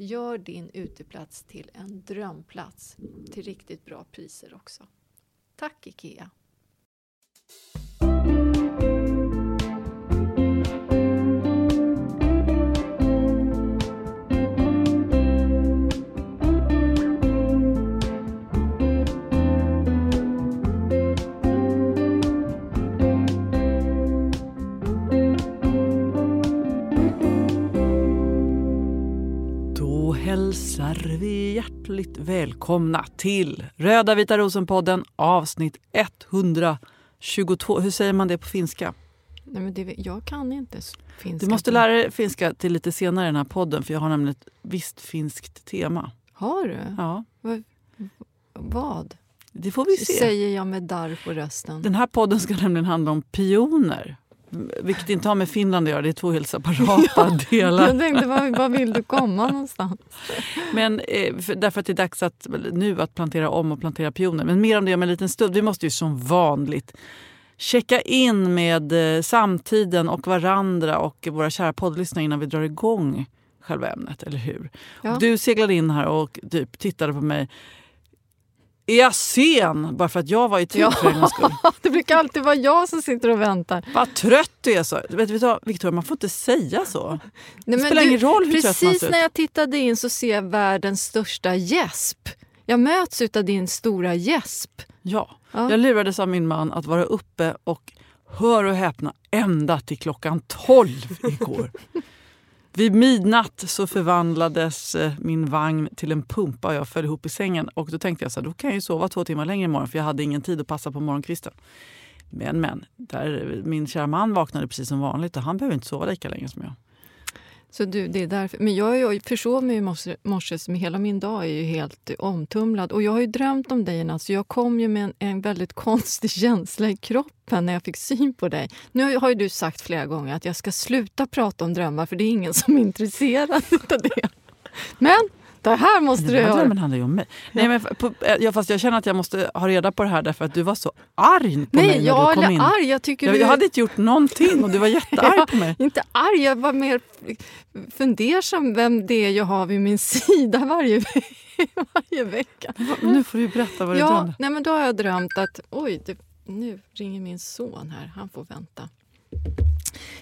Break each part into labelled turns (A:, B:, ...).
A: Gör din uteplats till en drömplats till riktigt bra priser också. Tack IKEA!
B: Hälsar vi hjärtligt välkomna till Röda vita rosen-podden avsnitt 122. Hur säger man det på finska?
A: Nej, men det, jag kan inte finska.
B: Du måste lära dig finska till lite senare i den här podden för jag har nämligen ett visst finskt tema.
A: Har du?
B: Ja,
A: Vad?
B: det får vi se.
A: Säger jag med darr på rösten.
B: Den här podden ska nämligen handla om pioner. Vilket inte har med Finland att göra, det är två helt separata delar.
A: Jag tänkte, var, var vill du komma någonstans?
B: Men eh, för, därför att det är dags att, nu att plantera om och plantera pioner. Men mer om det om en liten stund. Vi måste ju som vanligt checka in med eh, samtiden och varandra och våra kära poddlyssnare innan vi drar igång själva ämnet, eller hur?
A: Ja.
B: Du seglade in här och typ tittade på mig. Är jag sen? Bara för att jag var i tid
A: Ja.
B: för en skull.
A: Det brukar alltid vara jag som sitter och väntar.
B: Vad trött du är. så. Vet du vad, Victoria, man får inte säga så.
A: Nej,
B: Det
A: men
B: spelar ingen roll hur trött man
A: Precis
B: ser ut.
A: när jag tittade in så ser jag världens största gäsp. Jag möts av din stora gäsp.
B: Ja.
A: Ja.
B: Jag lurades av min man att vara uppe och, hör och häpna, ända till klockan 12 igår. Vid midnatt så förvandlades eh, min vagn till en pumpa och jag föll ihop i sängen. Och då tänkte jag så här, då kan jag ju sova två timmar längre imorgon för jag hade ingen tid att passa på morgonkvisten. Men men, där, min kära man vaknade precis som vanligt och han behöver inte sova lika länge som jag.
A: Så du, det är därför. Men jag, jag försov mig i morse, morse, så hela min dag är ju helt omtumlad. Och jag har ju drömt om dig i natt, så jag kom ju med en, en väldigt konstig känsla i kroppen när jag fick syn på dig. Nu har ju du sagt flera gånger att jag ska sluta prata om drömmar, för det är ingen som är intresserad av det. Men det här måste
B: Den
A: du
B: här
A: göra.
B: drömmen handlar ju om mig. Nej, men på, eh, ja, fast jag känner att jag måste ha reda på det här därför att du var så arg på mig
A: Nej,
B: när
A: jag
B: du kom
A: är
B: in.
A: arg. Jag, tycker
B: Jag,
A: du...
B: jag hade inte gjort någonting och du var jättearg på mig.
A: Inte arg, jag var mer fundersam vem det är jag har vid min sida varje, varje vecka.
B: Nu får du berätta vad du
A: Ja,
B: drömde.
A: nej, men då har jag drömt att... Oj, det, nu ringer min son här. Han får vänta.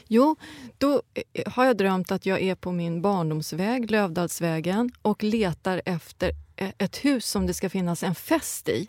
A: Jo, då eh, har jag drömt att jag är på min barndomsväg, Lövdalsvägen och letar efter eh, ett hus som det ska finnas en fest i.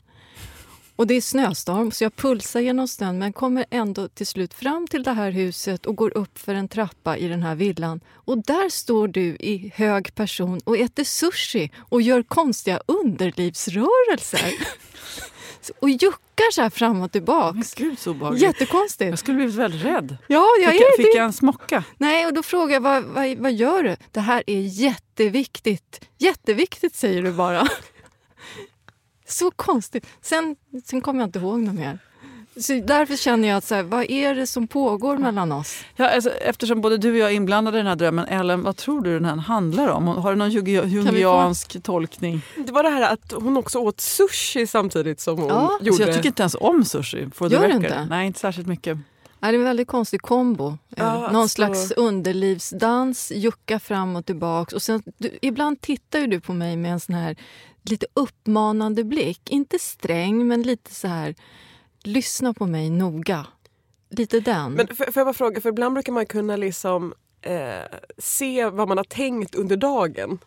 A: Och Det är snöstorm, så jag pulsar genom snön men kommer ändå till slut fram till det här huset och går upp för en trappa i den här villan. Och där står du i hög person och äter sushi och gör konstiga underlivsrörelser. och juckar så här fram och
B: Men
A: tillbaks.
B: gud så obehagligt.
A: Jättekonstigt.
B: Jag skulle blivit väldigt rädd.
A: Ja, jag
B: Fick,
A: är
B: jag, fick
A: det.
B: jag en smocka?
A: Nej, och då frågar jag vad, vad, vad gör du? Det här är jätteviktigt. Jätteviktigt säger du bara. Så konstigt. Sen, sen kommer jag inte ihåg något mer. Så därför känner jag att så här, vad är det som pågår mellan oss?
B: Ja, alltså, eftersom både du och jag är inblandade i den här drömmen, Ellen, vad tror du den här handlar om? Har du någon jungi- jungiansk tolkning?
C: Det var det här att hon också åt sushi samtidigt som hon
A: Ja,
C: gjorde...
B: Alltså, jag tycker inte ens om sushi. For
A: Gör du inte?
B: Nej, inte särskilt mycket.
A: Ja, det är en väldigt konstig kombo.
C: Ja,
A: Eh, Någon
C: alltså-
A: slags underlivsdans, jucka fram och tillbaks. Och sen, du, ibland tittar ju du på mig med en sån här lite uppmanande blick. Inte sträng, men lite så här... Lyssna på mig noga. Lite den.
C: Men får, jag bara fråga, för ibland brukar man kunna liksom eh, se vad man har tänkt under dagen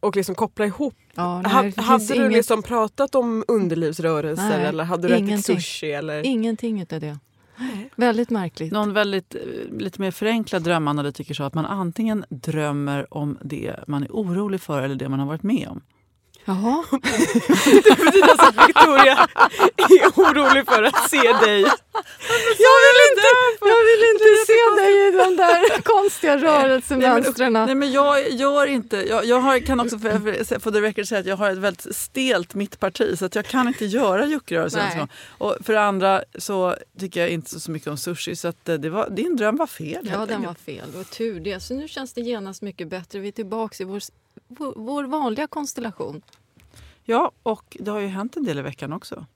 C: och liksom koppla ihop.
A: ja, nej,
C: Ha,
A: det finns
C: hade du
A: inget-
C: liksom pratat om underlivsrörelser
A: Nej,
C: eller hade du ätit
A: ingenting.
C: sushi? Eller?
A: Ingenting utav det. Väldigt märkligt.
B: Någon väldigt, eh, lite mer förenklad drömanalytiker sa att man antingen drömmer om det man är orolig för eller det man har varit med om.
A: Jaha.
C: Det betyder alltså att Victoria är orolig för att se dig.
A: Jag vill inte, jag vill inte se dig i de där konstiga rörelsemönstren.
B: Nej, men jag gör inte... Jag, jag har, kan också för, för, the record säga att jag har ett väldigt stelt mittparti så att jag kan inte göra ens. Och för det andra så tycker jag inte så mycket om sushi så att eh, det var, din dröm var fel.
A: Ja, den var fel. Det var tur det. Så nu känns det genast mycket bättre. Vi är tillbaka i vår, vår vanliga konstellation.
B: Ja, och det har ju hänt en del i veckan också.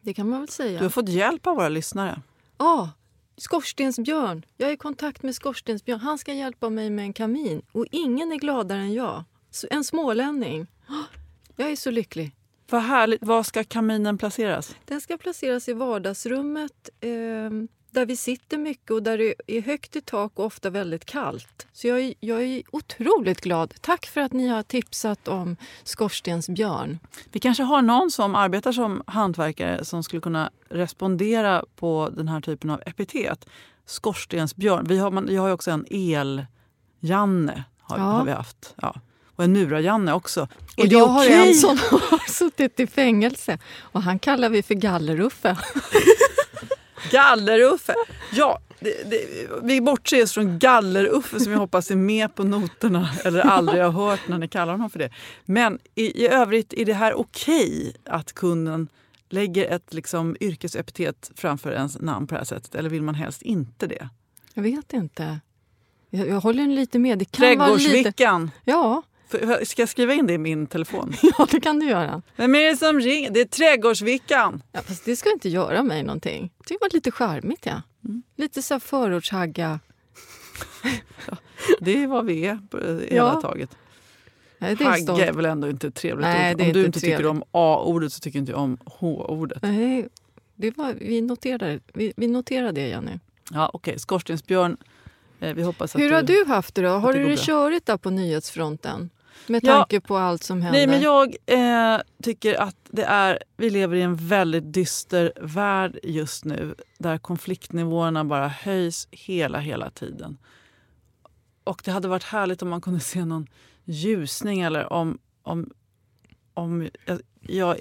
A: Det kan man väl
B: Du
A: säga.
B: har fått hjälp av våra lyssnare.
A: Ja, Skorstensbjörn. Jag är i kontakt med Skorstensbjörn. Han ska hjälpa mig med en kamin. Och ingen är gladare än jag. En smålänning. Jag är så lycklig.
B: Vad härligt. Var ska kaminen placeras?
A: Den ska placeras i vardagsrummet eh, där vi sitter mycket och där det är högt i tak och ofta väldigt kallt. Så jag är, jag är otroligt glad. Tack för att ni har tipsat om skorstensbjörn.
B: Vi kanske har någon som arbetar som hantverkare som skulle kunna respondera på den här typen av epitet. Skorstensbjörn. Vi har, man, vi har ju också en el-Janne. Har,
A: Ja.
B: har vi haft. Ja. Och en murar-Janne också.
A: Och jag har en som har suttit i fängelse och han kallar vi för Galleruffe.
B: Galleruffe! Ja, det, det, vi bortser oss från Galleruffe som jag hoppas är med på noterna eller aldrig har hört när ni kallar honom för det. Men i, i övrigt, är det här okej att kunden lägger ett liksom, yrkesepitet framför ens namn på det här sättet? Eller vill man helst inte det?
A: Jag vet inte. Jag, jag håller lite med. Det kan vara lite... Ja,
B: Ska jag skriva in det i min telefon?
A: ja, det kan du göra.
B: Vem är det som ringer? Det är Trädgårdsvickan!
A: Ja, fast det ska inte göra mig någonting. Det var lite charmigt. Ja.
B: Mm.
A: Lite så här förortshagga.
B: Det är vad vi är på hela
A: Ja,
B: taget.
A: Nej, det är
B: Hagge är väl ändå inte ett trevligt
A: Nej,
B: ord? Om du
A: inte
B: inte tycker om A-ordet så tycker inte jag om H-ordet.
A: Nej, det var, vi, noterar, vi, vi noterar det, Jenny.
B: Ja, Okej, skorstensbjörn. Eh, vi hoppas att
A: Hur har du haft det då? Har
B: det
A: du det körigt där på nyhetsfronten? Med
B: Ja.
A: tanke på allt som händer.
B: Nej, men jag eh, tycker att det är, vi lever i en väldigt dyster värld just nu där konfliktnivåerna bara höjs hela, hela tiden. Och det hade varit härligt om man kunde se någon ljusning eller om, om, om jag, jag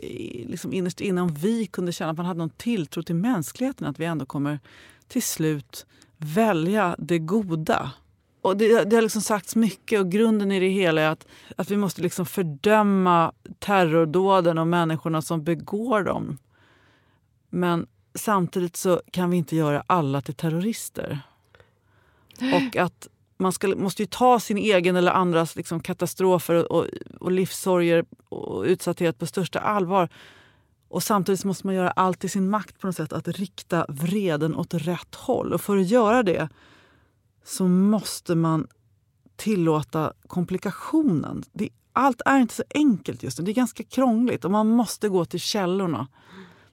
B: liksom innerst inne om vi kunde känna att man hade någon tilltro till mänskligheten att vi ändå kommer till slut välja det goda. Och det, det har liksom sagts mycket och grunden i det hela är att, att vi måste liksom fördöma terrordåden och människorna som begår dem. Men samtidigt så kan vi inte göra alla till terrorister. Och att man ska, måste ju ta sin egen eller andras liksom, katastrofer och, och livssorger och utsatthet på största allvar. Och samtidigt måste man göra allt i sin makt på något sätt att rikta vreden åt rätt håll. Och för att göra det så måste man tillåta komplikationen. Det, allt är inte så enkelt just nu. Det är ganska krångligt och man måste gå till källorna.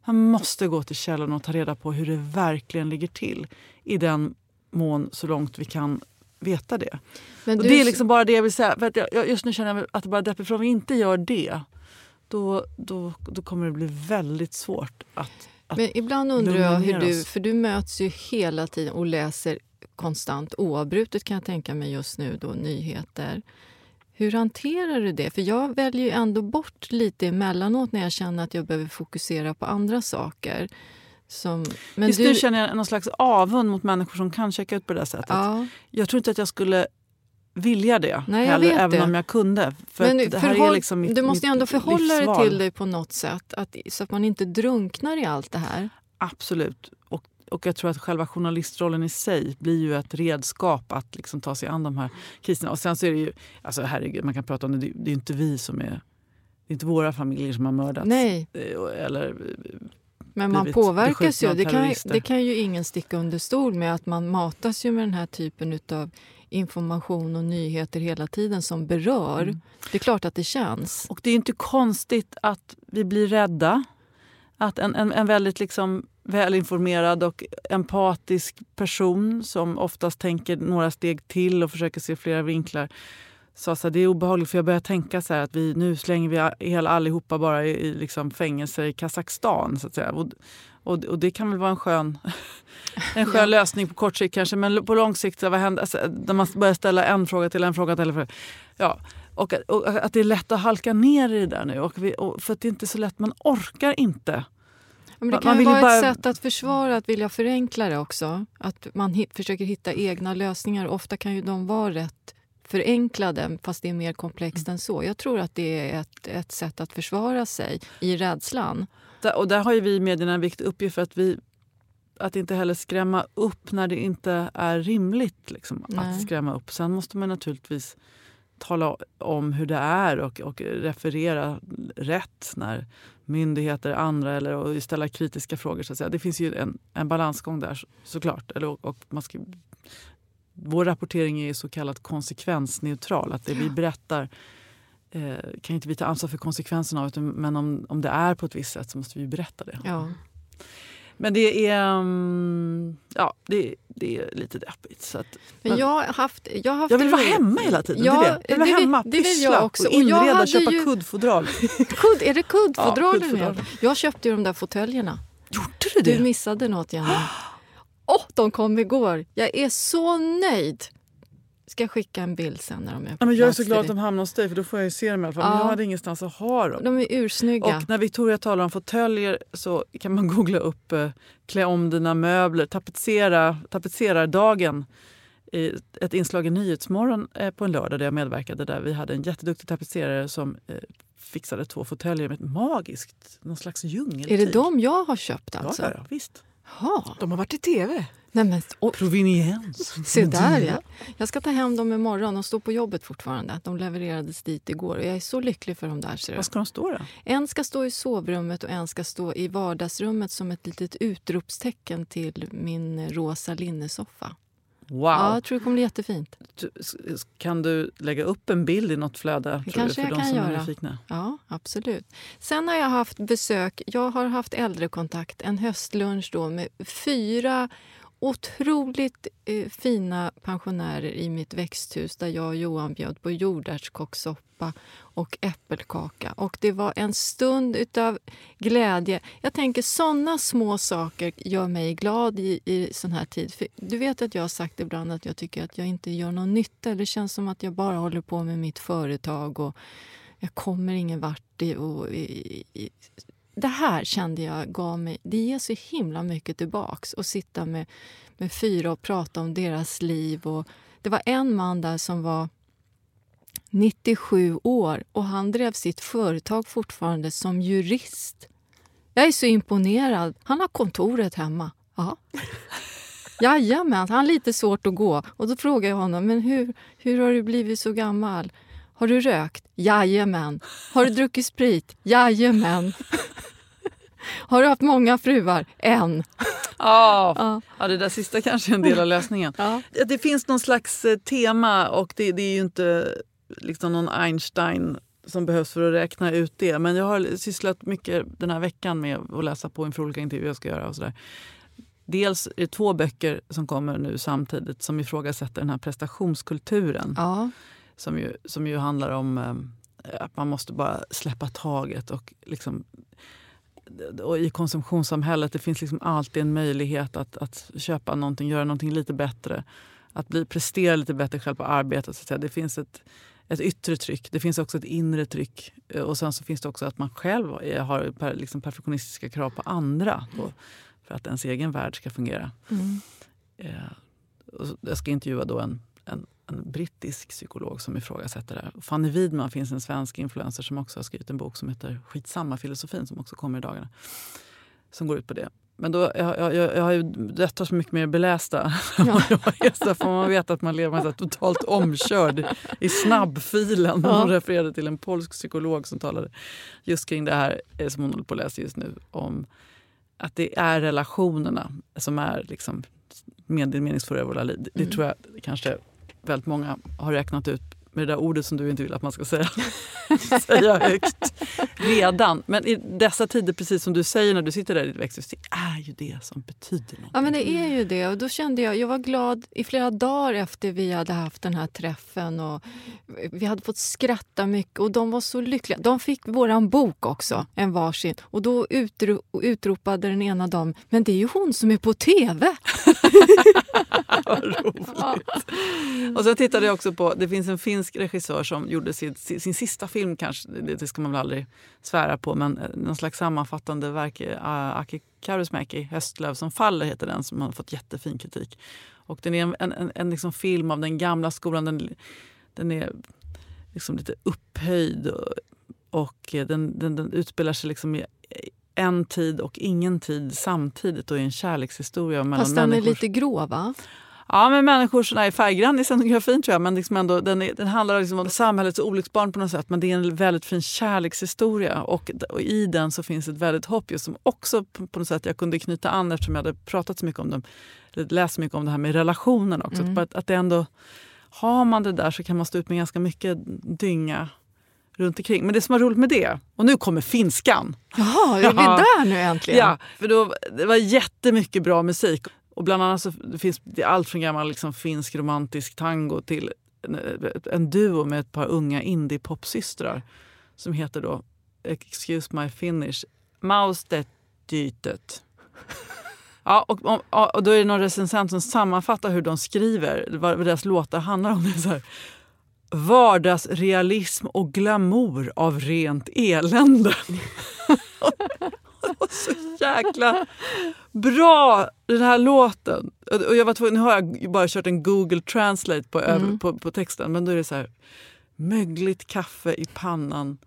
B: Man måste gå till källorna och ta reda på hur det verkligen ligger till i den mån så långt vi kan veta det. Men och det är liksom bara det jag vill säga. För jag, just nu känner jag att det bara deppigt. För om vi inte gör det då, då, då kommer det bli väldigt svårt att, att
A: Men ibland undrar jag hur du, för du möts ju hela tiden och läser konstant oavbrutet kan jag tänka mig just nu då, nyheter. Hur hanterar du det? För jag väljer ju ändå bort lite emellanåt när jag känner att jag behöver fokusera på andra saker. Som,
B: men Just du... nu känner jag någon slags avund mot människor som kan checka ut på det sättet. Ja. Jag tror inte att jag skulle vilja det
A: Nej, heller,
B: även
A: det.
B: om jag kunde.
A: För men det här förhåll, är liksom mitt, du måste ändå förhålla dig till dig på något sätt att, så att man inte drunknar i allt det här.
B: Absolut. Och, jag tror att själva journalistrollen i sig blir ju ett redskap att liksom ta sig an de här kriserna. Och sen så är det ju, alltså herregud, man kan prata om det, det är ju inte vi som är det är inte våra familjer som har mördats.
A: Nej.
B: Eh, eller
A: men man påverkas ju. Det kan, det kan ju ingen sticka under stol med att man matas ju med den här typen av information och nyheter hela tiden som berör. Mm. Det är klart att det känns.
B: Och det är inte konstigt att vi blir rädda. Att en, en, en väldigt liksom välinformerad och empatisk person som oftast tänker några steg till och försöker se flera vinklar sa att det är obehagligt för jag börjar tänka så att vi, nu slänger vi hela allihopa bara i, i liksom fängelser i Kazakstan. Så att säga. Och, och, och, det kan väl vara en skön, en skön ja. lösning på kort sikt kanske men på lång sikt, vad händer, alltså, när man börjar ställa en fråga till en fråga till en fråga. Ja, och, och, att det är lätt att halka ner i det där nu. Och, vi, och för det är inte så lätt, man orkar inte.
A: Men det kan ju vara bara... ett sätt att försvara att vilja förenkla det också. Att man hit, försöker hitta egna lösningar. Ofta kan ju de vara rätt förenklade fast det är mer komplext mm. än så. Jag tror att det är ett, ett sätt att försvara sig i rädslan.
B: Och där har ju vi i medierna en viktig uppgift för att vi att inte heller skrämma upp när det inte är rimligt liksom, att skrämma upp. Sen måste man naturligtvis tala om hur det är och, och referera rätt när myndigheter, andra eller och ställa kritiska frågor. Så att säga. Det finns ju en, en balansgång där såklart. Eller, och, och man ska, vår rapportering är så kallat konsekvensneutral. Att det vi berättar eh, kan inte vi ta ansvar för konsekvenserna av. Men om, om det är på ett visst sätt så måste vi berätta det.
A: Ja.
B: Men det är, um, ja, det, det är lite deppigt. Så att,
A: men jag, har haft, jag, har haft
B: jag vill vara hemma hela tiden. Ja, det Jag vill vara hemma, det vill jag också. och inreda, och köpa ju... kuddfodral.
A: Kudd, är det kuddfodral? Ja, jag köpte ju de där fåtöljerna.
B: Gjorde du det?
A: Du missade något, Jenny. Åh, oh, de kom igår! Jag är så nöjd! Ska jag skicka en bild sen när de är på
B: ja, men Jag är så glad att de hamnar hos dig för då får jag se dem i alla fall. Ja. Men jag hade ingenstans att ha dem.
A: De är ursnygga.
B: Och när Victoria talar om fåtöljer så kan man googla upp eh, klä om dina möbler, tapetsera, tapetserardagen i ett inslag i Nyhetsmorgon eh, på en lördag där jag medverkade. Där vi hade en jätteduktig tapetserare som eh, fixade två fåtöljer med ett magiskt, någon slags djungel.
A: Är det de jag har köpt alltså?
B: Ja, ja, visst.
C: Ha. De har varit i tv.
A: Nej, men,
B: och, Proveniens.
A: Se där ja. Jag ska ta hem dem imorgon. De står på jobbet fortfarande. De levererades dit igår. Och jag är så lycklig för dem där.
B: Vad ska de stå då?
A: En ska stå i sovrummet och en ska stå i vardagsrummet som ett litet utropstecken till min rosa linnesoffa.
B: Wow!
A: Ja, jag tror det kommer bli jättefint.
B: Kan du lägga upp en bild i något flöde?
A: Det kanske
B: du,
A: för jag kan göra. Ja, absolut. Sen har jag haft besök. Jag har haft äldrekontakt. En höstlunch då med fyra otroligt eh, fina pensionärer i mitt växthus där jag och Johan bjöd på jordärtskockssoppa och äppelkaka. Och det var en stund utav glädje. Jag tänker såna små saker gör mig glad i, i sån här tid. För du vet att jag har sagt ibland att jag tycker att jag inte gör någon nytta. Det känns som att jag bara håller på med mitt företag och jag kommer ingen vart i, och, i, i det här kände jag gav mig... Det ger så himla mycket tillbaks att sitta med, med fyra och prata om deras liv. Och det var en man där som var 97 år och han drev sitt företag fortfarande som jurist. Jag är så imponerad. Han har kontoret hemma. Ja. Jajamän, han har lite svårt att gå. Och då frågar jag honom, men hur, hur har du blivit så gammal? Har du rökt? Jajamän. Har du druckit sprit? Jajamän. Har du haft många fruar? En.
B: Ja,
A: Ja.
B: ja, det där sista kanske är en del av lösningen.
A: Ja.
B: Ja, Det finns någon slags eh, tema och det, det är ju inte liksom någon Einstein som behövs för att räkna ut det. Men jag har sysslat mycket den här veckan med att läsa på inför olika intervjuer jag ska göra. Och så där. Dels är det två böcker som kommer nu samtidigt som ifrågasätter den här prestationskulturen.
A: Ja.
B: Som, ju, som ju handlar om eh, att man måste bara släppa taget. Och, liksom, och I konsumtionssamhället det finns liksom alltid en möjlighet att, att köpa någonting, göra någonting lite bättre. Att bli, prestera lite bättre själv på arbetet. Så att säga. Det finns ett, ett yttre tryck, det finns också ett inre tryck. Eh, Och sen så finns det också att man själv har per, liksom perfektionistiska krav på andra. Då, för att ens egen värld ska fungera.
A: Mm.
B: Eh, jag ska intervjua då en, en, en brittisk psykolog som ifrågasätter det här. Fanny Widman finns en svensk influencer som också har skrivit en bok som heter Skitsamma filosofin som också kommer i dagarna. Som går ut på det. Men då, jag, jag, jag, har ju döttrar som är mycket mer belästa vad jag. Så får man vet att man lever så här totalt omkörd i snabbfilen.
A: Ja.
B: Hon refererade till en polsk psykolog som talade just kring det här eh, som hon håller på att läsa just nu. Om att det är relationerna som är liksom med meningsfulla i våra liv. Det, det
A: Mm.
B: tror jag kanske väldigt många har räknat ut med det där ordet som du inte vill att man ska säga, säga högt redan. Men i dessa tider, precis som du säger när du sitter där i ditt växthus, det är ju det som betyder något.
A: Ja men det är ju det och då kände jag, jag var glad i flera dagar efter vi hade haft den här träffen och vi hade fått skratta mycket och de var så lyckliga. De fick våran bok också, en varsin och då utro, utropade den ena damen, men det är ju hon som är på TV!
B: Vad roligt. Och så tittade jag också på, det finns en finsk regissör som gjorde sin, sin sista film kanske, det, ska man väl aldrig svära på, men eh, någon slags sammanfattande verk, uh, Aki Kaurismäki, Höstlöv som faller heter den, som har fått jättefin kritik. Och den är en, en, en, liksom film av den gamla skolan, den, den är liksom lite upphöjd och, och eh, den, den, den utspelar sig liksom i en tid och ingen tid samtidigt och är en kärlekshistoria mellan
A: Fast den är
B: människor.
A: lite grå va?
B: Ja, men människor som är färggrann i scenografin tror jag. Men liksom ändå, den, är, den handlar liksom om samhällets olycksbarn på något sätt. Men det är en väldigt fin kärlekshistoria. Och, och i den så finns ett väldigt hopp just som också på, på något sätt jag kunde knyta an eftersom jag hade pratat så mycket om dem. Läst så mycket om det här med relationen också.
A: Mm.
B: Att, att det ändå, har man det där så kan man stå ut med ganska mycket dynga runt omkring. Men det som var roligt med det, och nu kommer finskan.
A: Jaha, är vi
B: Ja.
A: där nu äntligen?
B: Ja, för då, det var jättemycket bra musik. Och bland annat så det finns det är allt från gammal liksom, finsk romantisk tango till en, en duo med ett par unga indie-popsystrar som heter då, excuse my finish, Maustettytet. Ja, och, och, och då är det någon recensent som sammanfattar hur de skriver, vad deras låtar handlar om. Det är så här, Vardagsrealism och glamour av rent elände. det var så jäkla bra, den här låten. Och jag var tvungen, nu har jag bara kört en Google Translate på,
A: Mm.
B: på, på texten, men då är det så här. Mögligt kaffe i pannan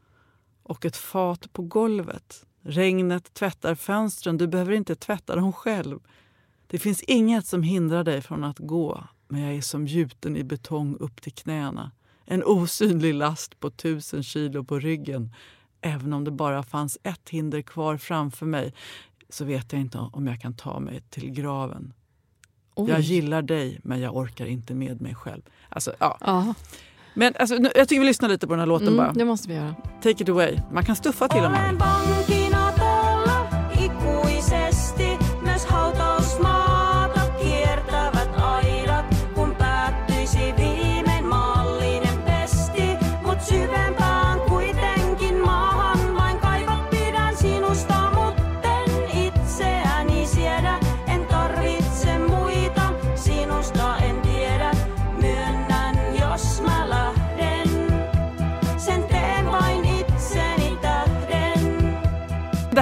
B: och ett fat på golvet. Regnet tvättar fönstren, du behöver inte tvätta dem själv. Det finns inget som hindrar dig från att gå, men jag är som gjuten i betong upp till knäna. En osynlig last på tusen kilo på ryggen. Även om det bara fanns ett hinder kvar framför mig så vet jag inte om jag kan ta mig till graven.
A: Oj.
B: Jag gillar dig, men jag orkar inte med mig själv. Alltså, ja. Men alltså, nu, jag tycker vi lyssnar lite på den här låten bara.
A: mm, det måste vi göra.
B: Take it away. Man kan stuffa till om man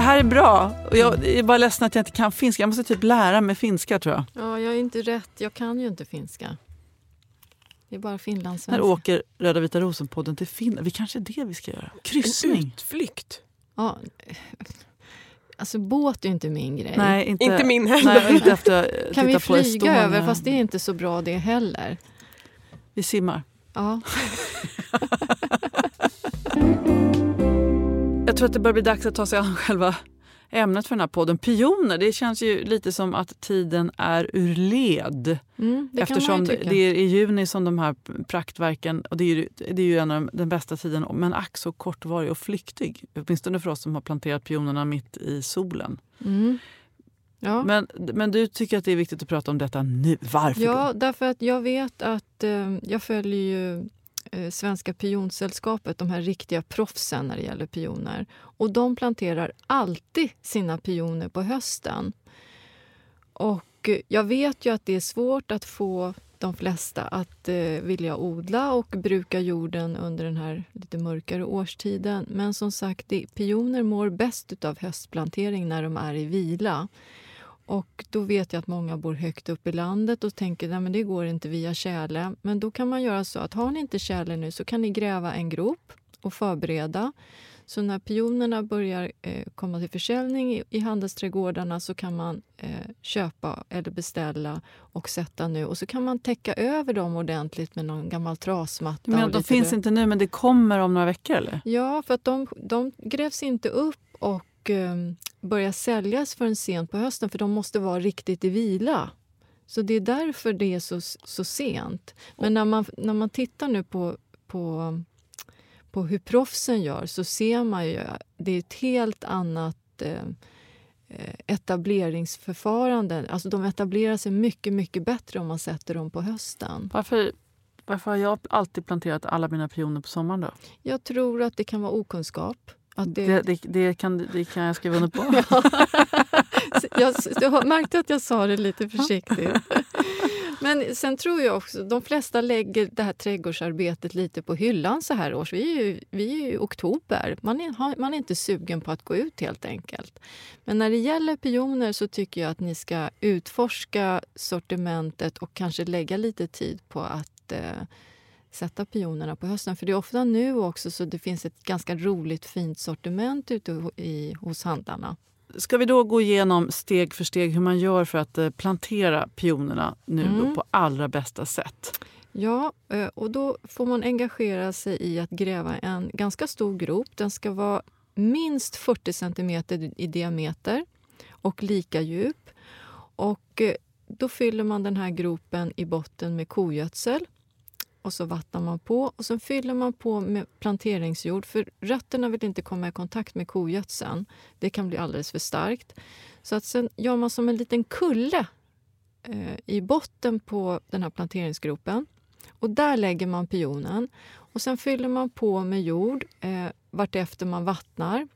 B: här är bra. Och jag är bara ledsen att jag inte kan finska. Jag måste typ lära mig finska tror jag.
A: Ja, jag är inte rätt. Jag kan ju inte finska. Det är bara
B: När
A: finlandssvenska.
B: åker Röda vita rosen-podden till Finland? Vi kanske är det vi ska göra. Kryssning.
C: Utflykt.
A: Ja, Alltså båt är inte min grej.
B: Nej, inte,
C: Inte min heller.
B: Nej, inte efter att
A: kan vi flyga över? Fast det är inte så bra det heller.
B: Vi simmar.
A: Ja.
B: Jag tror att det börjar bli dags att ta sig an själva ämnet för den här podden. Pioner, det känns ju lite som att tiden är ur led.
A: Mm, det
B: Eftersom det, är i juni som de här praktverken, och det är ju, det är ju en av de- den bästa tiden, men ack så kortvarig och flyktig. Åtminstone för oss som har planterat pionerna mitt i solen.
A: Mm. Ja.
B: Men, men du tycker att det är viktigt att prata om detta nu. Varför
A: Ja,
B: då?
A: därför att jag vet att eh, jag följer ju Eh, Svenska pionsällskapet, de här riktiga proffsen när det gäller pioner. Och de planterar alltid sina pioner på hösten. Och eh, jag vet ju att det är svårt att få de flesta att eh, vilja odla och bruka jorden under den här lite mörkare årstiden. Men som sagt, det, pioner mår bäst av höstplantering när de är i vila. Och då vet jag att många bor högt upp i landet och tänker att det går inte via tjäle. Men då kan man göra så att har ni inte tjäle nu så kan ni gräva en grop och förbereda. Så när pionerna börjar eh, komma till försäljning i, i handelsträdgårdarna så kan man eh, köpa eller beställa och sätta nu. Och så kan man täcka över dem ordentligt med någon gammal trasmatta.
B: Att de finns
A: rö-
B: inte nu, men det kommer om några veckor? eller?
A: Ja, för att de, de grävs inte upp och eh, börjar säljas förrän sent på hösten för de måste vara riktigt i vila. Så det är därför det är så, så sent. Men när man, när man tittar nu på, på, på hur proffsen gör så ser man ju att det är ett helt annat eh, eh, etableringsförfarande. Alltså de etablerar sig mycket, mycket bättre om man sätter dem på hösten.
B: Varför, varför har jag alltid planterat alla mina pioner på sommaren då?
A: Jag tror att det kan vara okunskap. Att
B: Det, det, det, kan, det kan jag skriva under på.
A: jag, jag märkte att jag sa det lite försiktigt. Men sen tror jag också, de flesta lägger det här trädgårdsarbetet lite på hyllan så här års. Vi är ju, vi är i oktober. Man är, man är inte sugen på att gå ut helt enkelt. Men när det gäller pioner så tycker jag att ni ska utforska sortimentet och kanske lägga lite tid på att eh, sätta pionerna på hösten. För det är ofta nu också så det finns ett ganska roligt fint sortiment ute i, hos handlarna.
B: Ska vi då gå igenom steg för steg hur man gör för att eh, plantera pionerna nu
A: Mm.
B: på allra bästa sätt?
A: Ja, eh, och då får man engagera sig i att gräva en ganska stor grop. Den ska vara minst 40 centimeter i diameter och lika djup. Och eh, då fyller man den här gropen i botten med kogödsel. Och så vattnar man på och sen fyller man på med planteringsjord för rötterna vill inte komma i kontakt med kogödseln. Det kan bli alldeles för starkt. Så att sen gör man som en liten kulle eh, i botten på den här planteringsgropen. Och där lägger man pionen. Och sen fyller man på med jord eh, vartefter man vattnar.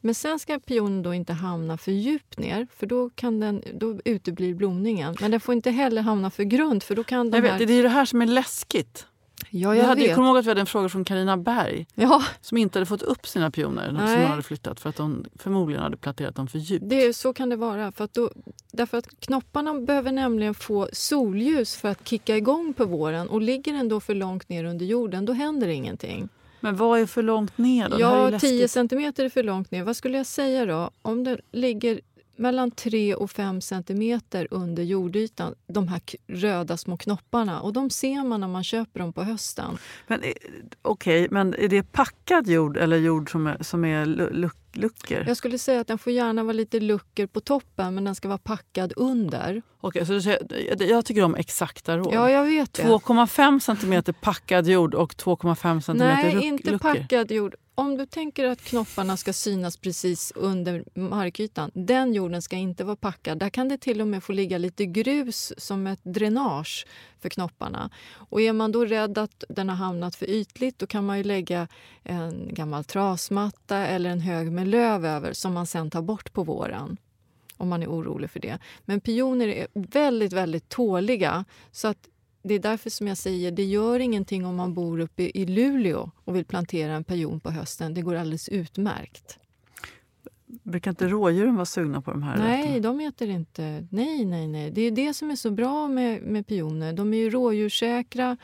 A: Men sen ska pionen då inte hamna för djupt ner för då, kan den, då uteblir blomningen. Men den får inte heller hamna för grunt för då kan de
B: Jag
A: här...
B: vet, det är det här som är läskigt.
A: Ja,
B: Vi
A: jag
B: hade, jag
A: vet.
B: kommer ihåg att vi hade en fråga från Karina Berg
A: Ja,
B: som inte hade fått upp sina pioner som hon hade flyttat för att hon förmodligen hade planterat dem för djupt.
A: det, är- så kan det vara. För att då, därför att knopparna behöver nämligen få solljus för att kicka igång på våren. Och ligger den då för långt ner under jorden, då händer ingenting.
B: Men vad är för långt ner då?
A: Ja,
B: läskigt.
A: 10 centimeter är för långt ner. Vad skulle jag säga då? Om den ligger mellan 3 och 5 centimeter under jordytan, de här röda små knopparna. Och de ser man när man köper dem på hösten.
B: Men, eh, Okej, men är det packad jord eller jord som är, som är lu- luck, luckor?
A: Jag skulle säga att den får gärna vara lite luckor på toppen, men den ska vara packad under.
B: Okej, så jag- jag tycker om exakta råd.
A: Ja, jag vet det.
B: 2,5 centimeter packad jord och 2,5 centimeter
A: Nej, inte
B: luckor.
A: packad jord. Om du tänker att knopparna ska synas precis under markytan, den jorden ska inte vara packad. Där kan det till och med få ligga lite grus som ett dränage för knopparna. Och är man då rädd att den har hamnat för ytligt, då kan man ju lägga en gammal trasmatta eller en hög med löv över som man sen tar bort på våren om man är orolig för det. Men pioner är väldigt, väldigt tåliga. Så att det är därför som jag säger det gör ingenting om man bor uppe i Luleå och vill plantera en pion på hösten. Det går alldeles utmärkt.
B: Brukar inte rådjuren vara sugna på de här
A: Nej,
B: rötterna?
A: de äter inte. Nej, nej, nej. Det är det som är så bra med, med pioner. De är ju rådjurssäkra.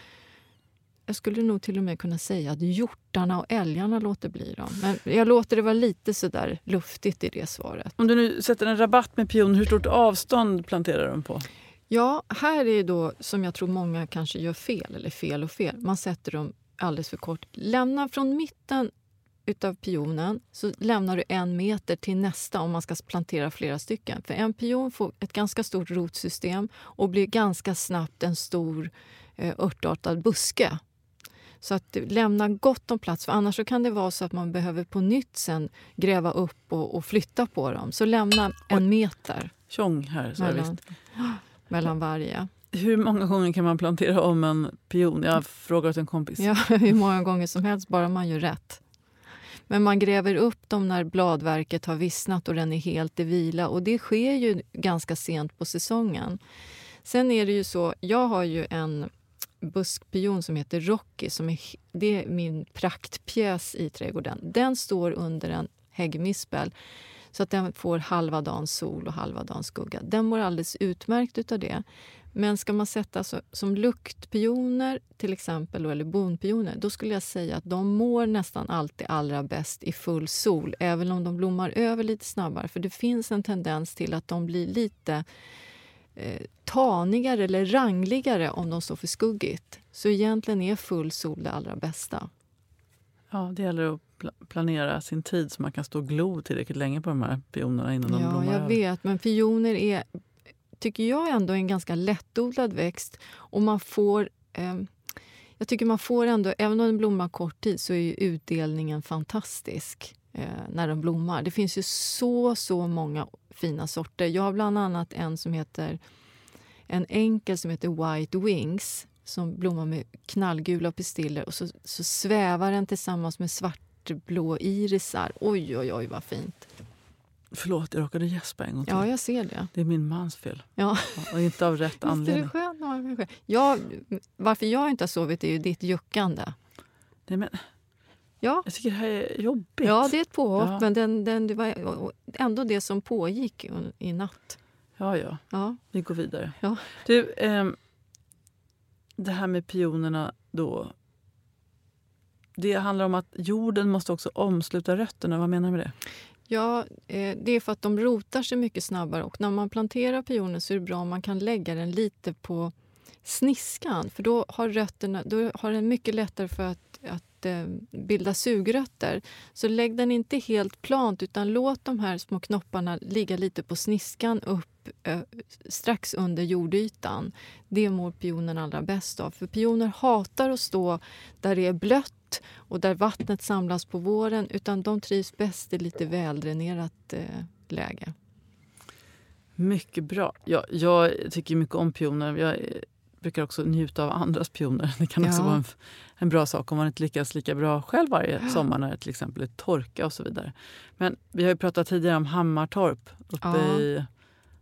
A: jag skulle nog till och med kunna säga att hjortarna och älgarna låter bli dem. Men jag låter det vara lite sådär luftigt i det svaret.
B: Om du nu sätter en rabatt med pioner, hur stort avstånd planterar de på?
A: Ja, här är då som jag tror många kanske gör fel, eller fel och fel. Man sätter dem alldeles för kort. Lämna från mitten utav pionen så lämnar du en meter till nästa om man ska plantera flera stycken. För en pion får ett ganska stort rotsystem och blir ganska snabbt en stor eh, örtartad buske. Så att lämna gott om plats, för annars så kan det vara så att man behöver på nytt sen gräva upp och, och flytta på dem. Så lämna en meter
B: Tjong här. Så visst.
A: Mellan varje.
B: Hur många gånger kan man plantera om en pion? Jag frågar åt en kompis.
A: Ja, hur många gånger som helst, bara man gör rätt. Men man gräver upp dem när bladverket har vissnat och den är helt i vila. Och det sker ju ganska sent på säsongen. Sen är det ju så, jag har ju en buskpion som heter Rocky. Som är, det är min praktpjäs i trädgården. Den står under en häggmispel så att den får halva dagen sol och halva dagen skugga. Den mår alldeles utmärkt utav det. Men ska man sätta så, som luktpioner till exempel, eller bonpioner, då skulle jag säga att de mår nästan alltid allra bäst i full sol, även om de blommar över lite snabbare. För det finns en tendens till att de blir lite eh, tanigare eller rangligare om de står för skuggigt. Så egentligen är full sol det allra bästa.
B: Ja, det gäller att pla- planera sin tid så man kan stå och glo tillräckligt länge på de här pionerna innan de
A: Ja,
B: blommar
A: jag
B: över.
A: vet. Men pioner är, tycker jag, ändå en ganska lättodlad växt. Och man får... ehm, jag tycker man får ändå, även om den blommar kort tid, så är utdelningen fantastisk eh, när de blommar. Det finns ju så, så många fina sorter. Jag har bland annat en som heter en enkel som heter White Wings som blommar med knallgula pistiller och så, så svävar den tillsammans med svartblå irisar. Oj, oj, oj, vad fint.
B: Förlåt, jag råkade gäspa en gång till.
A: Ja, jag ser det.
B: Det är min mans fel.
A: Ja.
B: Och inte av rätt
A: Visst är det
B: anledning.
A: skönt? när man är själv? Ja, varför jag inte har sovit är ju ditt juckande.
B: Nej, men,
A: Ja,
B: jag tycker det här är jobbigt.
A: ja det är ett påhopp,
B: Ja.
A: men den, den, det var ändå det som pågick i natt.
B: ja, ja.
A: Ja,
B: Vi går vidare.
A: Ja.
B: Du, ehm, det här med pionerna då. Det handlar om att jorden måste också omsluta rötterna. Vad menar du med det?
A: ja eh, det är för att de rotar sig mycket snabbare och när man planterar pioner så är det bra om man kan lägga den lite på sniskan för då har rötterna, då har den mycket lättare för att, att eh, bilda sugrötter. Så lägg den inte helt plant utan låt de här små knopparna ligga lite på sniskan upp eh, strax under jordytan. Det mår pionen allra bäst av. För pioner hatar att stå där det är blött och där vattnet samlas på våren utan de trivs bäst i lite väldränerat eh, läge.
B: Mycket bra. Jag, jag tycker mycket om pioner. Jag eh, brukar också njuta av andras pioner. Det kan också
A: Ja.
B: vara en, en bra sak om man inte lyckas lika bra själv varje sommar när det till exempel är torka och så vidare. Men vi har ju pratat tidigare om Hammartorp uppe
A: Ja.
B: i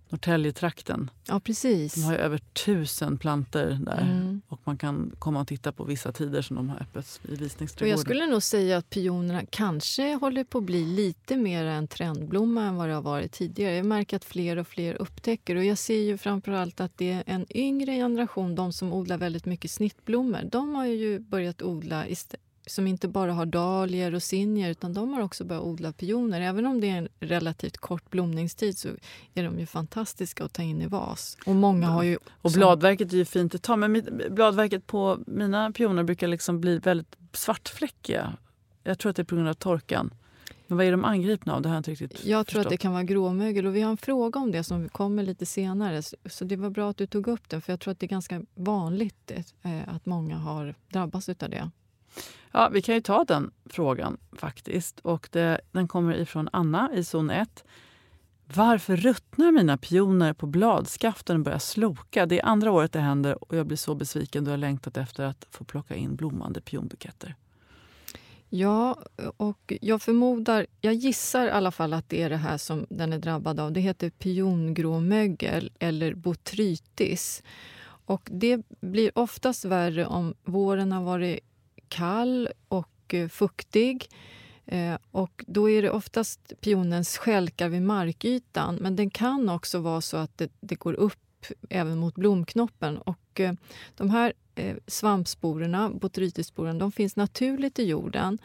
B: Norrtäljetrakten.
A: Ja, precis.
B: De har ju över tusen planter där.
A: Mm.
B: Och man kan komma och titta på vissa tider som de har öppet i
A: Och
B: visningsträdgården.
A: jag skulle nog säga att pionerna kanske håller på att bli lite mer en trendblomma än vad det har varit tidigare. Jag märker att fler och fler upptäcker och jag ser ju framförallt att det är en yngre generation, de som odlar väldigt mycket snittblommor. De har ju börjat odla som inte bara har dahlior och zinnier utan de har också börjat odla pioner. Även om det är en relativt kort blomningstid så är de ju fantastiska att ta in i vas. Och många har ju...
B: Och bladverket är ju fint att ta, men mitt, bladverket på mina pioner brukar liksom bli väldigt svartfläckiga. Jag tror att det är på grund av torkan. Men vad är de angripna av? Det har jag inte riktigt
A: Jag tror att det kan vara gråmögel och vi har en fråga om det som kommer lite senare. Så- Så det var bra att du tog upp den för jag tror att det är ganska vanligt eh, att många har drabbats av det.
B: Ja, vi kan ju ta den frågan faktiskt. Och det, den kommer ifrån Anna i zon 1. Varför ruttnar mina pioner på bladskaften och börjar sloka? Det är andra året det händer och jag blir så besviken då jag längtat efter att få plocka in blommande pionbuketter.
A: Ja, och jag förmodar, jag gissar i alla fall att det är det här som den är drabbad av. Det heter piongråmögel eller botrytis. Och det blir oftast värre om våren har varit kall och eh, fuktig. Eh, och då är det oftast pionens skälkar vid markytan. Men den kan också vara så att det, det går upp även mot blomknoppen. Och eh, de här svampsporerna, botrytissporerna, de finns naturligt i jorden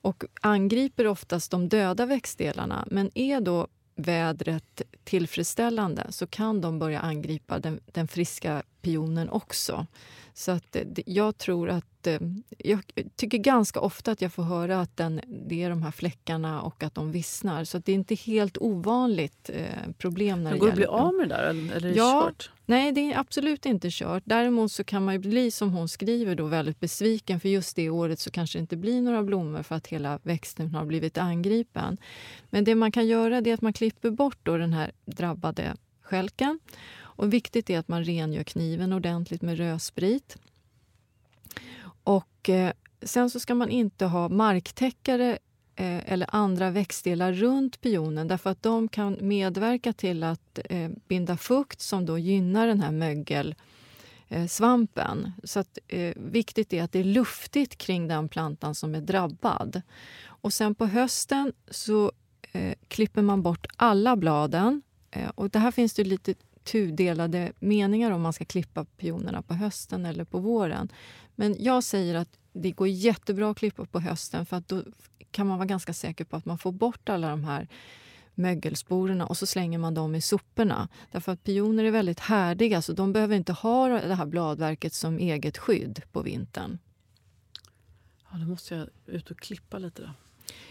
A: och angriper oftast de döda växtdelarna. Men är då vädret tillfredsställande så kan de börja angripa den, den friska pionen också. Så att eh, jag tror att... eh, Jag tycker ganska ofta att jag får höra att den, det är de här fläckarna och att de vissnar. Så det är inte helt ovanligt eh, problem när
B: Det
A: det
B: går det att bli av med det där eller är det
A: Ja.
B: kört?
A: Nej, det är absolut inte kört. Däremot så kan man bli, som hon skriver, då, väldigt besviken för just det året så kanske det inte blir några blommor för att hela växten har blivit angripen. Men det man kan göra är att man klipper bort då den här drabbade stjälken. Och viktigt är att man rengör kniven ordentligt med rödsprit. Och eh, sen så ska man inte ha marktäckare eh, eller andra växtdelar runt pionen därför att de kan medverka till att eh, binda fukt som då gynnar den här mögel eh, svampen. Så att, eh, viktigt är att det är luftigt kring den plantan som är drabbad. Och sen på hösten så eh, klipper man bort alla bladen. Eh, och det här finns det lite tudelade meningar om man ska klippa pionerna på hösten eller på våren. Men jag säger att det går jättebra att klippa på hösten för att då kan man vara ganska säker på att man får bort alla de här mögelsporerna och så slänger man dem i soporna. Därför att pioner är väldigt härdiga så de behöver inte ha det här bladverket som eget skydd på vintern.
B: Ja, då måste jag ut och klippa lite då.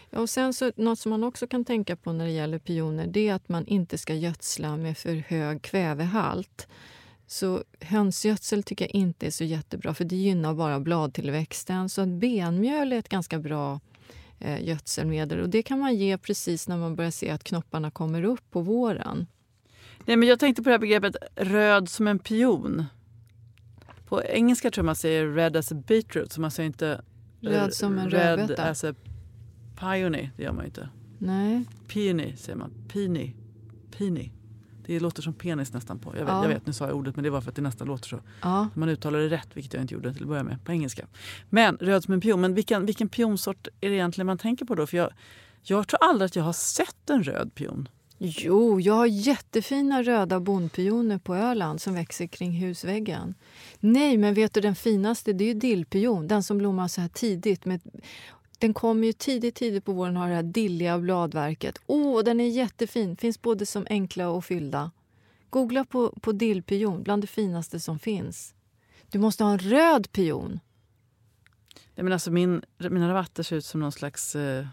A: Ja, och sen så, något som man också kan tänka på när det gäller pioner det är att man inte ska gödsla med för hög kvävehalt. Så hönsgödsel tycker jag inte är så jättebra för det gynnar bara bladtillväxten. Så benmjöl är ett ganska bra eh, gödselmedel och det kan man ge precis när man börjar se att knopparna kommer upp på våren.
B: Nej, men jag tänkte på det här begreppet röd som en pion. På engelska tror jag man säger red as a beetroot, så man säger inte
A: Röd som en rödbeta.
B: Peony. Det gör man ju inte.
A: Nej.
B: Peony säger man. Peony. Peony. Det låter som penis nästan på. Jag vet,
A: Ja.
B: jag vet, nu sa jag ordet men det var för att det nästan låter så.
A: Ja.
B: Man uttalar det rätt, vilket jag inte gjorde till att börja med på engelska. Men röd som en pion. Men vilken, vilken pionsort är det egentligen man tänker på då? För jag, jag tror aldrig att jag har sett en röd pion.
A: Jo, jag har jättefina röda bondpioner på Öland som växer kring husväggen. Nej, men vet du den finaste? Det är ju dillpion, den som blommar så här tidigt. Med, den kommer ju tidigt, tidigt på våren har det här dilliga bladverket. Åh, den är jättefin! Finns både som enkla och fyllda. Googla på, på dillpion, bland det finaste som finns. Du måste ha en röd pion.
B: Nej, men alltså min, mina rabatter ser ut som någon slags eh,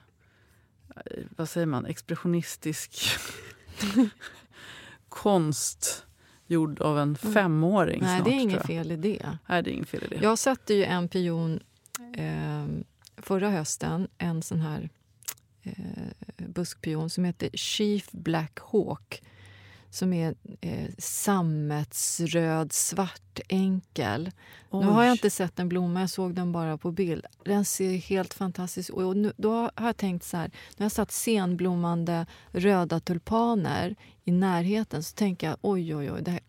B: vad säger man, expressionistisk konst gjord av en femåring.
A: Nej,
B: snart,
A: det är inget fel i det.
B: Nej, det är inget fel i det.
A: Jag satte ju en pion eh, förra hösten, en sån här eh, buskpion som heter Chief Black Hawk som är eh, sammetsröd, svart, enkel. Nu har jag inte sett en blomma, jag såg den bara på bild. Den ser helt fantastisk ut. Och nu, då har jag tänkt så här, när jag satt senblommande röda tulpaner i närheten så tänker jag oj, oj, oj, det här,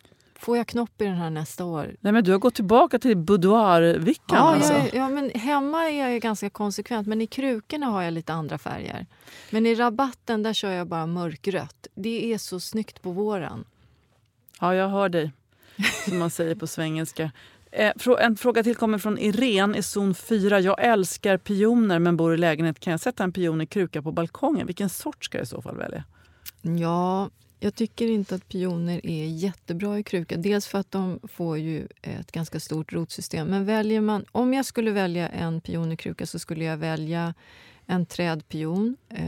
A: får jag knopp i den här nästa år?
B: Nej, men du har gått tillbaka till boudoir-vickan
A: Ja,
B: alltså.
A: jag, ja, men hemma är jag ju ganska konsekvent, men i krukorna har jag lite andra färger. Men i rabatten där kör jag bara mörkrött. Det är så snyggt på våren.
B: Ja, jag hör dig, som man säger på svengelska. Eh, En fråga till kommer från Irene i zon 4. Jag älskar pioner men bor i lägenhet. Kan jag sätta en pion i kruka på balkongen? Vilken sort ska jag i så fall välja?
A: Ja, jag tycker inte att pioner är jättebra i kruka. Dels för att de får ju ett ganska stort rotsystem. Men väljer man, om jag skulle välja en pion i kruka så skulle jag välja en trädpion. Eh,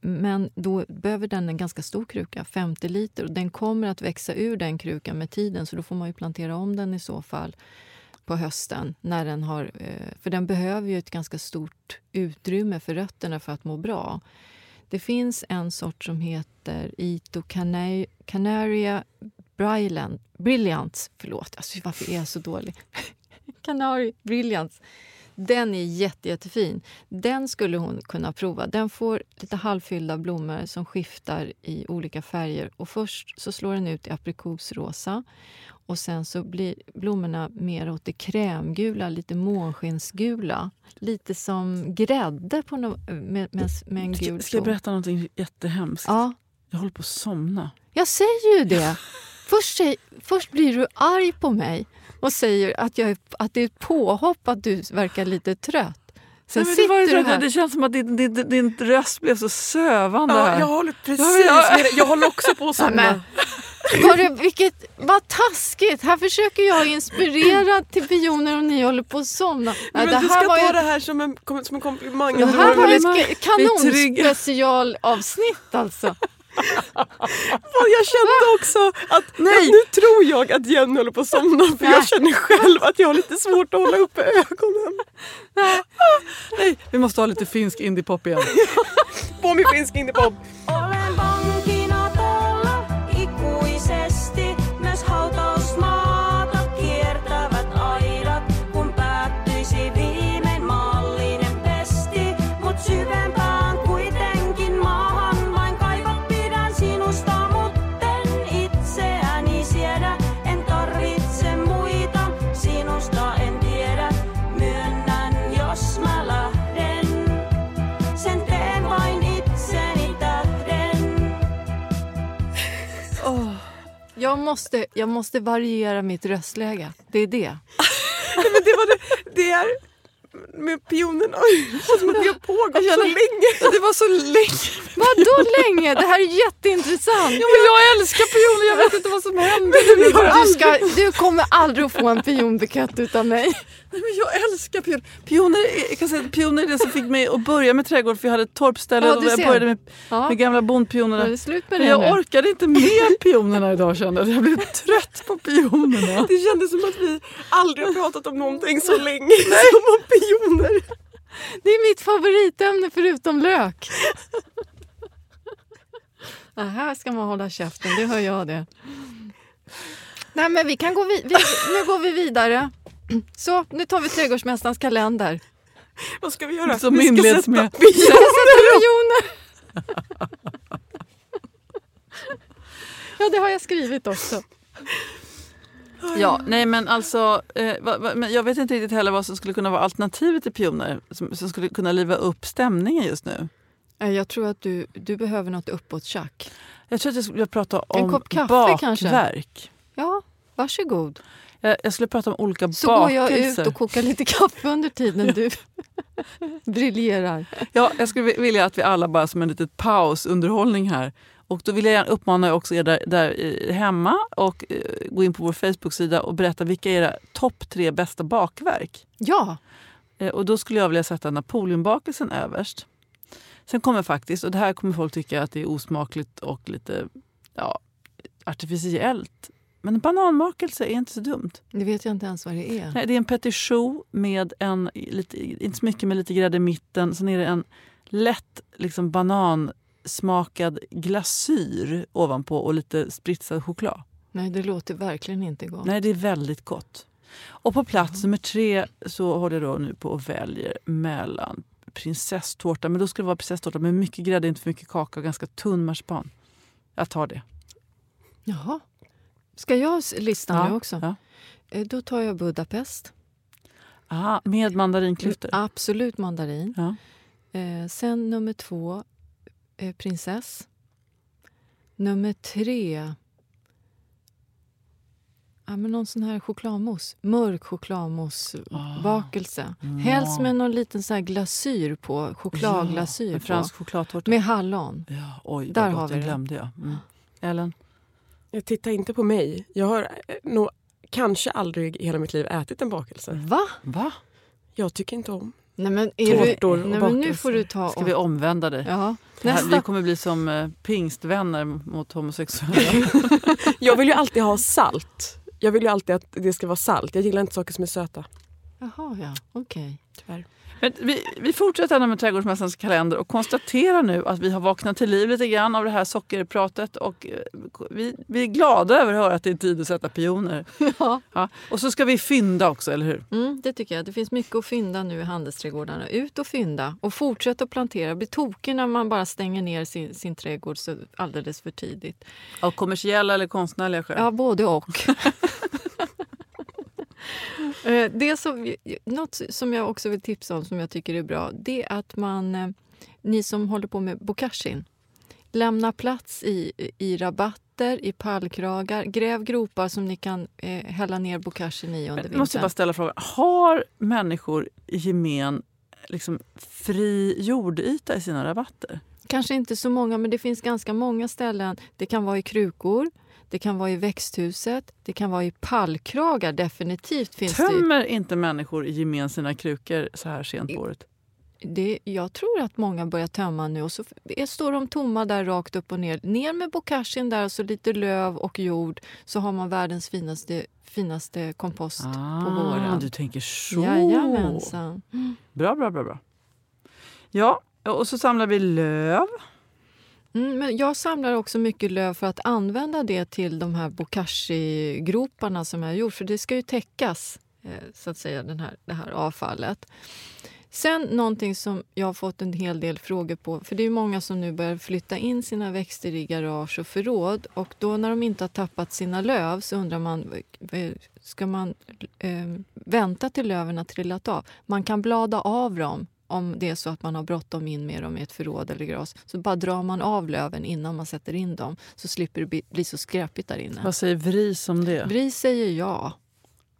A: men då behöver den en ganska stor kruka, 50 liter. Den kommer att växa ur den krukan med tiden så då får man ju plantera om den i så fall på hösten. När den har, eh, för den behöver ju ett ganska stort utrymme för rötterna för att må bra. Det finns en sort som heter Ito Cana- Canaria Brilliant. Brilliant förlåt, alltså, varför är jag så dålig? Canary Brilliant. Den är jätte, jättefin. Den skulle hon kunna prova. Den får lite halvfyllda blommor som skiftar i olika färger. Och Först så slår den ut i aprikosrosa och sen så blir blommorna mer åt det krämgula, lite månskensgula. Lite som grädde på no- med, med, med en gul
B: Ska jag
A: ton.
B: berätta något jättehemskt?
A: Ja,
B: Jag håller på att somna.
A: jag säger ju det. Först, säg, först blir du arg på mig och säger att, jag är, att det är ett påhopp att du verkar lite trött. Sen
B: Nej, men det, var att det känns som att din, din, din röst blev så sövande
C: Ja, jag håller precis
B: Ja, ja.
C: med dig. Jag håller också på att somna.
A: var det, vilket, vad taskigt! Här försöker jag inspirera till pioner och ni håller på att somna.
C: Men
A: det
C: du
A: här
C: ska
A: var
C: ta
A: ju,
C: det här som en, som en komplimang.
A: det
C: Jag
A: här var ett kanonspecialavsnitt alltså.
C: Jag kände också att
B: Nej.
C: nu tror jag att Jenny håller på att somna för
A: Nej.
C: jag känner själv att jag har lite svårt att hålla uppe ögonen.
B: Nej, vi måste ha lite finsk indiepop igen.
C: På min finsk indiepop.
A: Jag måste, jag måste variera mitt röstläge. Det är det.
C: Nej, men det, var det, det är med pionerna. Och som att det har pågått så länge.
B: Det var så länge.
A: Vadå länge? Det här är jätteintressant.
B: Ja, men jag älskar pioner, jag vet inte vad som händer.
A: Du, ska, du kommer aldrig att få en pionbukett utav mig.
B: Nej, men jag älskar pioner. Pioner jag kan säga, pioner är det som fick mig att börja med trädgård för jag hade ett torpställe
A: Ja,
B: och jag började med,
A: Ja,
B: med gamla bondpionerna. Men jag
A: nu?
B: orkade inte med pionerna idag kände jag. Jag blev trött på pionerna.
C: Det kändes som att vi aldrig har pratat om någonting så länge som om pioner.
A: Det är mitt favoritämne förutom lök. Det här ska man hålla käften, det hör jag det. Nej men vi kan gå vid- vi, nu går vi vidare. Så, nu tar vi trädgårdsmästarens kalender.
C: Vad ska vi göra?
B: Som
C: vi ska sätta
B: med-
C: pioner.
A: Ja, det har jag skrivit också.
B: Ja, nej men alltså, eh, va, va, men jag vet inte riktigt heller vad som skulle kunna vara alternativet till pioner som, som skulle kunna liva upp stämningen just nu.
A: Eh, Jag tror att du, du behöver något uppåt-tjack.
B: Jag tror att jag skulle prata
A: En
B: om
A: kopp kaffe kanske? Ja, varsågod.
B: Jag, jag skulle prata om olika
A: Så går jag ut
B: bakelser.
A: och kokar lite kaffe under tiden du briljerar.
B: Ja, jag skulle vilja att vi alla bara som en liten pausunderhållning här. Och då vill jag uppmana också er där, där eh, hemma och eh, gå in på vår Facebook-sida och berätta vilka är era topp tre bästa bakverk.
A: Ja,
B: Eh, och då skulle jag vilja sätta napoleonbakelsen överst. Sen kommer faktiskt, och det här kommer folk tycka att det är osmakligt och lite ja, artificiellt. Men bananmakelse är inte så dumt.
A: det vet jag inte ens vad det är.
B: Nej, det är en petit choux med en, lite, inte så mycket, med lite grädde i mitten. Sen är det en lätt liksom, banansmakad glasyr ovanpå och lite spritsad choklad.
A: Nej, det låter verkligen inte gott.
B: Nej, det är väldigt gott. Och på plats nummer tre så håller jag då nu på och väljer mellan prinsesstårta. Men då ska det vara prinsesstårta med mycket grädde, inte för mycket kaka och ganska tunn marsipan. Jag tar det.
A: Jaha. Ska jag lista nu också?
B: Ja.
A: Eh, Då tar jag Budapest.
B: Aha, med mandarinklyftor.
A: Absolut mandarin.
B: Ja.
A: Eh, sen nummer två, eh, prinsess. Nummer tre... Ja, men någon sån här chokladmousse. Mörk chokladmousse-bakelse. Helst med någon liten så glasyr på. Chokladglasyr
B: Ja, en
A: på.
B: fransk chokladtårta.
A: Med hallon.
B: Ja, oj,
A: Där
B: Där
A: har vi det.
B: glömde jag. Mm. Ellen?
C: Jag tittar inte på mig. Jag har eh, nog kanske aldrig i hela mitt liv ätit en bakelse.
A: Va?
B: Va?
C: Jag tycker inte om.
A: Nej, men, är
C: Tårtor
A: du,
C: och
A: nej, men nu
C: bakelser.
A: får du ta...
B: Ska
A: och-
B: vi omvända dig?
A: Ja.
B: Det här,
A: Nästa.
B: vi kommer bli som eh, pingstvänner mot homosexuella.
C: Jag vill ju alltid ha salt. Jag vill ju alltid att det ska vara salt. Jag gillar inte saker som är söta.
A: Jaha, ja. Okej.
C: Tyvärr.
B: Vi, vi fortsätter ändå med Trädgårdsmästarens kalender och konstaterar nu att vi har vaknat till liv lite grann av det här sockerpratet. Och eh, vi, vi är glada över att höra att det är tid att sätta pioner.
A: Ja.
B: Ja. Och så ska vi fynda också, eller hur?
A: Mm, det tycker jag. Det finns mycket att fynda nu i handelsträdgårdarna. Ut och fynda och fortsätt att plantera. Bli tokig när man bara stänger ner sin, sin trädgård alldeles för tidigt.
B: Av kommersiella eller konstnärliga skäl.
A: Ja, både och. Eh, det som, något som jag också vill tipsa om som jag tycker är bra det är att man, eh, ni som håller på med bokashin lämna plats i, i rabatt rabatter i pallkragar. Gräv gropar som ni kan eh, hälla ner bokashin i under
B: Men, måste jag
A: vintern.
B: bara ställa frågan. Har människor i gemen liksom fri jordyta i sina rabatter?
A: Kanske inte så många, men det finns ganska många ställen. Det kan vara i krukor, det kan vara i växthuset, det kan vara i pallkragar. Definitivt finns det.
B: Tömmer inte människor i gemen sina krukor så här sent på året?
A: det. Jag tror att många börjar tömma nu och så står de tomma där rakt upp och ner. Ner med bokashin där och så lite löv och jord så har man världens finaste, finaste kompost på våren.
B: Ah, du tänker så.
A: Jajamensan.
B: Bra, bra, bra. bra. Ja, och så samlar vi löv.
A: Mm, men jag samlar också mycket löv för att använda det till de här bokashi-groparna som jag har gjort. För det ska ju täckas, eh, så att säga, den här, det här avfallet. Sen någonting som jag har fått en hel del frågor på. För det är många som nu börjar flytta in sina växter i garage och förråd. Och då när de inte har tappat sina löv så undrar man, ska man eh, vänta till löven har trillat av? Man kan blada av dem om det är så att man har bråttom in med dem i ett förråd eller gras. Så bara drar man av löven innan man sätter in dem så slipper det bli, bli så skräpigt där inne.
B: Vad säger VRIS om det?
A: Bris säger ja.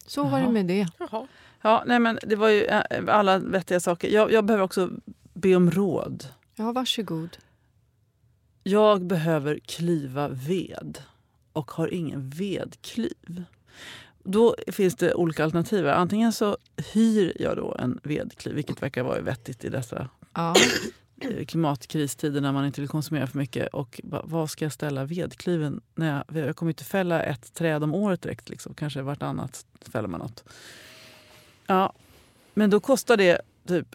A: Så var det
B: Jaha.
A: med det.
C: Jaha.
B: Ja, nej, men det var ju eh, alla vettiga saker. Jag, jag behöver också be om råd.
A: Ja, varsågod.
B: Jag behöver klyva ved och har ingen vedklyv. Då finns det olika alternativ. Antingen så hyr jag då en vedklyv, vilket verkar vara vettigt i dessa
A: Ja.
B: eh, klimatkristider när man inte vill konsumera för mycket. Och va- vad ska jag ställa vedklyven? När jag, jag kommer inte fälla ett träd om året direkt. Liksom. Kanske vartannat fäller man något. Ja, men då kostar det typ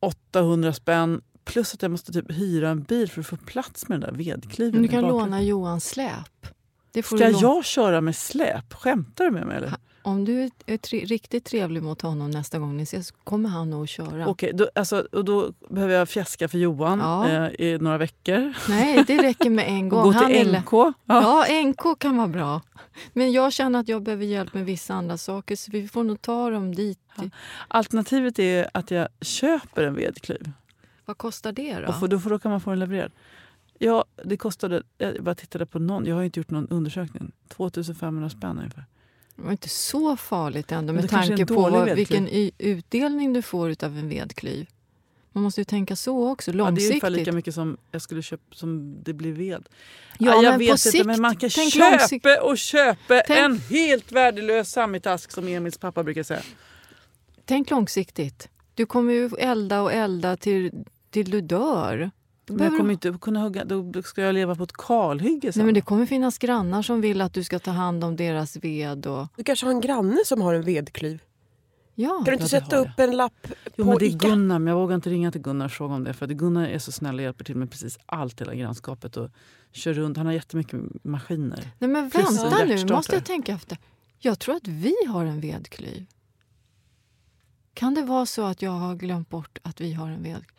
B: 800 spänn plus att jag måste typ hyra en bil för att få plats med den där vedklyven.
A: Men du kan låna Johans släp. Det får
B: Ska jag köra med släp? Skämtar du med mig? Eller?
A: Om du är, tre, riktigt trevlig mot honom nästa gång ni ses kommer han nog att köra.
B: Okej, då, alltså, och då behöver jag fjäska för Johan
A: Ja.
B: eh, i några veckor.
A: Nej, det räcker med en gång.
B: gå
A: Han
B: till
A: lä-
B: NK. Ja.
A: Ja, NK kan vara bra. Men jag känner att jag behöver hjälp med vissa andra saker så vi får nog ta dem dit.
B: Ja. Alternativet är att jag köper en vedklyv.
A: Vad kostar det då?
B: Och då, får, då kan man få den levererad. Ja, det kostade, jag bara tittade på någon, jag har inte gjort någon undersökning. 2500 spänn ungefär.
A: Det var inte så farligt ändå med tanke på vad, vilken utdelning du får av en vedklyv. Man måste ju tänka så också,
B: Ja, det är ungefär
A: långsiktigt.
B: lika mycket som jag skulle köpa som det blir ved.
A: Ja,
B: jag
A: men
B: vet
A: på
B: inte,
A: sikt,
B: men man kan köpa
A: långsikt-
B: och köpa
A: Tänk-
B: en helt värdelös samitask som Emils pappa brukar säga.
A: Tänk långsiktigt. Du kommer ju elda och elda till, till du dör.
B: Men jag kommer inte kunna hugga, då ska jag leva på ett kalhygge sen.
A: Nej, men det kommer finnas grannar som vill att du ska ta hand om deras ved. Och...
C: Du kanske har en granne som har en vedklyv?
A: Ja,
C: Kan du inte sätta upp en lapp
B: Jo,
C: på
B: men det är
C: Ica?
B: Gunnar, men jag vågar inte ringa till Gunnar och fråga om det. För att Gunnar är så snäll och hjälper till med precis allt i hela grannskapet. Och kör runt. Han har jättemycket maskiner.
A: Nej, men vänta nu, måste jag tänka efter. Jag tror att vi har en vedklyv. Kan det vara så att jag har glömt bort att vi har en vedklyv?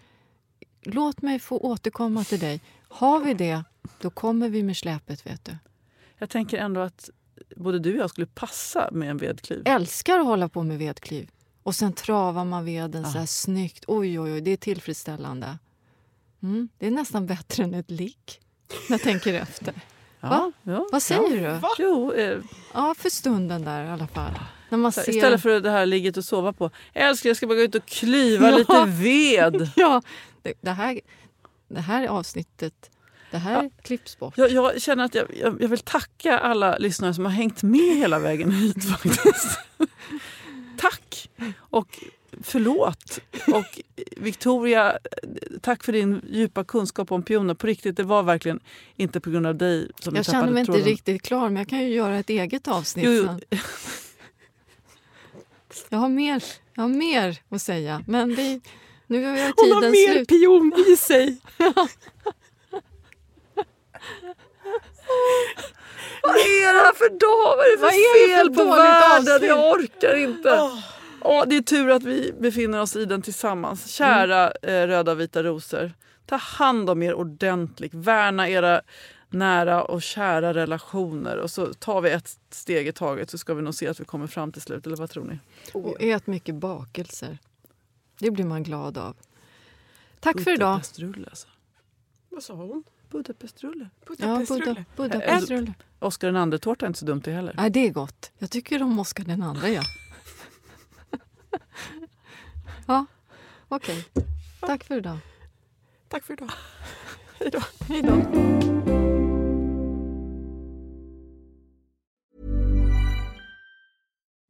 A: Låt mig få återkomma till dig. Har vi det, då kommer vi med släpet. vet du.
B: Jag tänker ändå att både du och jag skulle passa med en vedklyv.
A: Älskar att hålla på med vedklyv. Och sen travar man veden så
B: Ja.
A: här snyggt. Oj, oj, oj, det är tillfredsställande. Mm, det är nästan bättre än ett ligg, när jag tänker efter.
B: Ja,
A: Va?
B: Ja,
A: Vad säger
B: ja.
A: du?
B: Jo, eh,
A: Ja, för stunden där i alla fall. Ser...
B: Istället för det här ligget att sova på. Älskling, jag ska bara gå ut och klyva
A: Ja.
B: lite ved.
A: Ja, det, det, här, det här avsnittet, det här klipps bort.
B: Jag, jag känner att jag, jag, jag vill tacka alla lyssnare som har hängt med hela vägen hit. faktiskt. Tack! Och förlåt. Och Victoria, tack för din djupa kunskap om pioner. På riktigt, det var verkligen inte på grund av dig som
A: Jag
B: tappade
A: känner mig inte
B: tråden.
A: riktigt klar, men jag kan ju göra ett eget avsnitt
B: Jo, jo.
A: sen. Jag har mer, jag har mer att säga, men det, nu är
C: Hon
A: tiden
C: har mer
A: slut.
C: pion i sig!
B: Vad är det här för dag? Vad är det för
A: är det för
B: fel på
A: dåligt
B: världen?
A: avsnitt?
B: Jag orkar inte. Åh, det är tur att vi befinner oss i den tillsammans. Kära eh, röda vita rosor. Ta hand om er ordentligt. Värna era nära och kära relationer. Och så tar vi ett steg i taget så ska vi nog se att vi kommer fram till slut. Eller vad tror ni?
A: Och ät mycket bakelser. Det blir man glad av. Tack för idag.
B: Budapestrulle, Alltså.
C: Vad sa hon?
B: Budapestrulle.
A: Ja,
C: Budapestrulle.
A: Buda, Budapestrulle.
B: Oscar den andre tårta är inte så dumt det heller.
A: Nej, det är gott. Jag tycker om Oscar den andra, ja. ja, okej. Tack för idag.
C: Tack för idag. Hej då.
A: Hej då.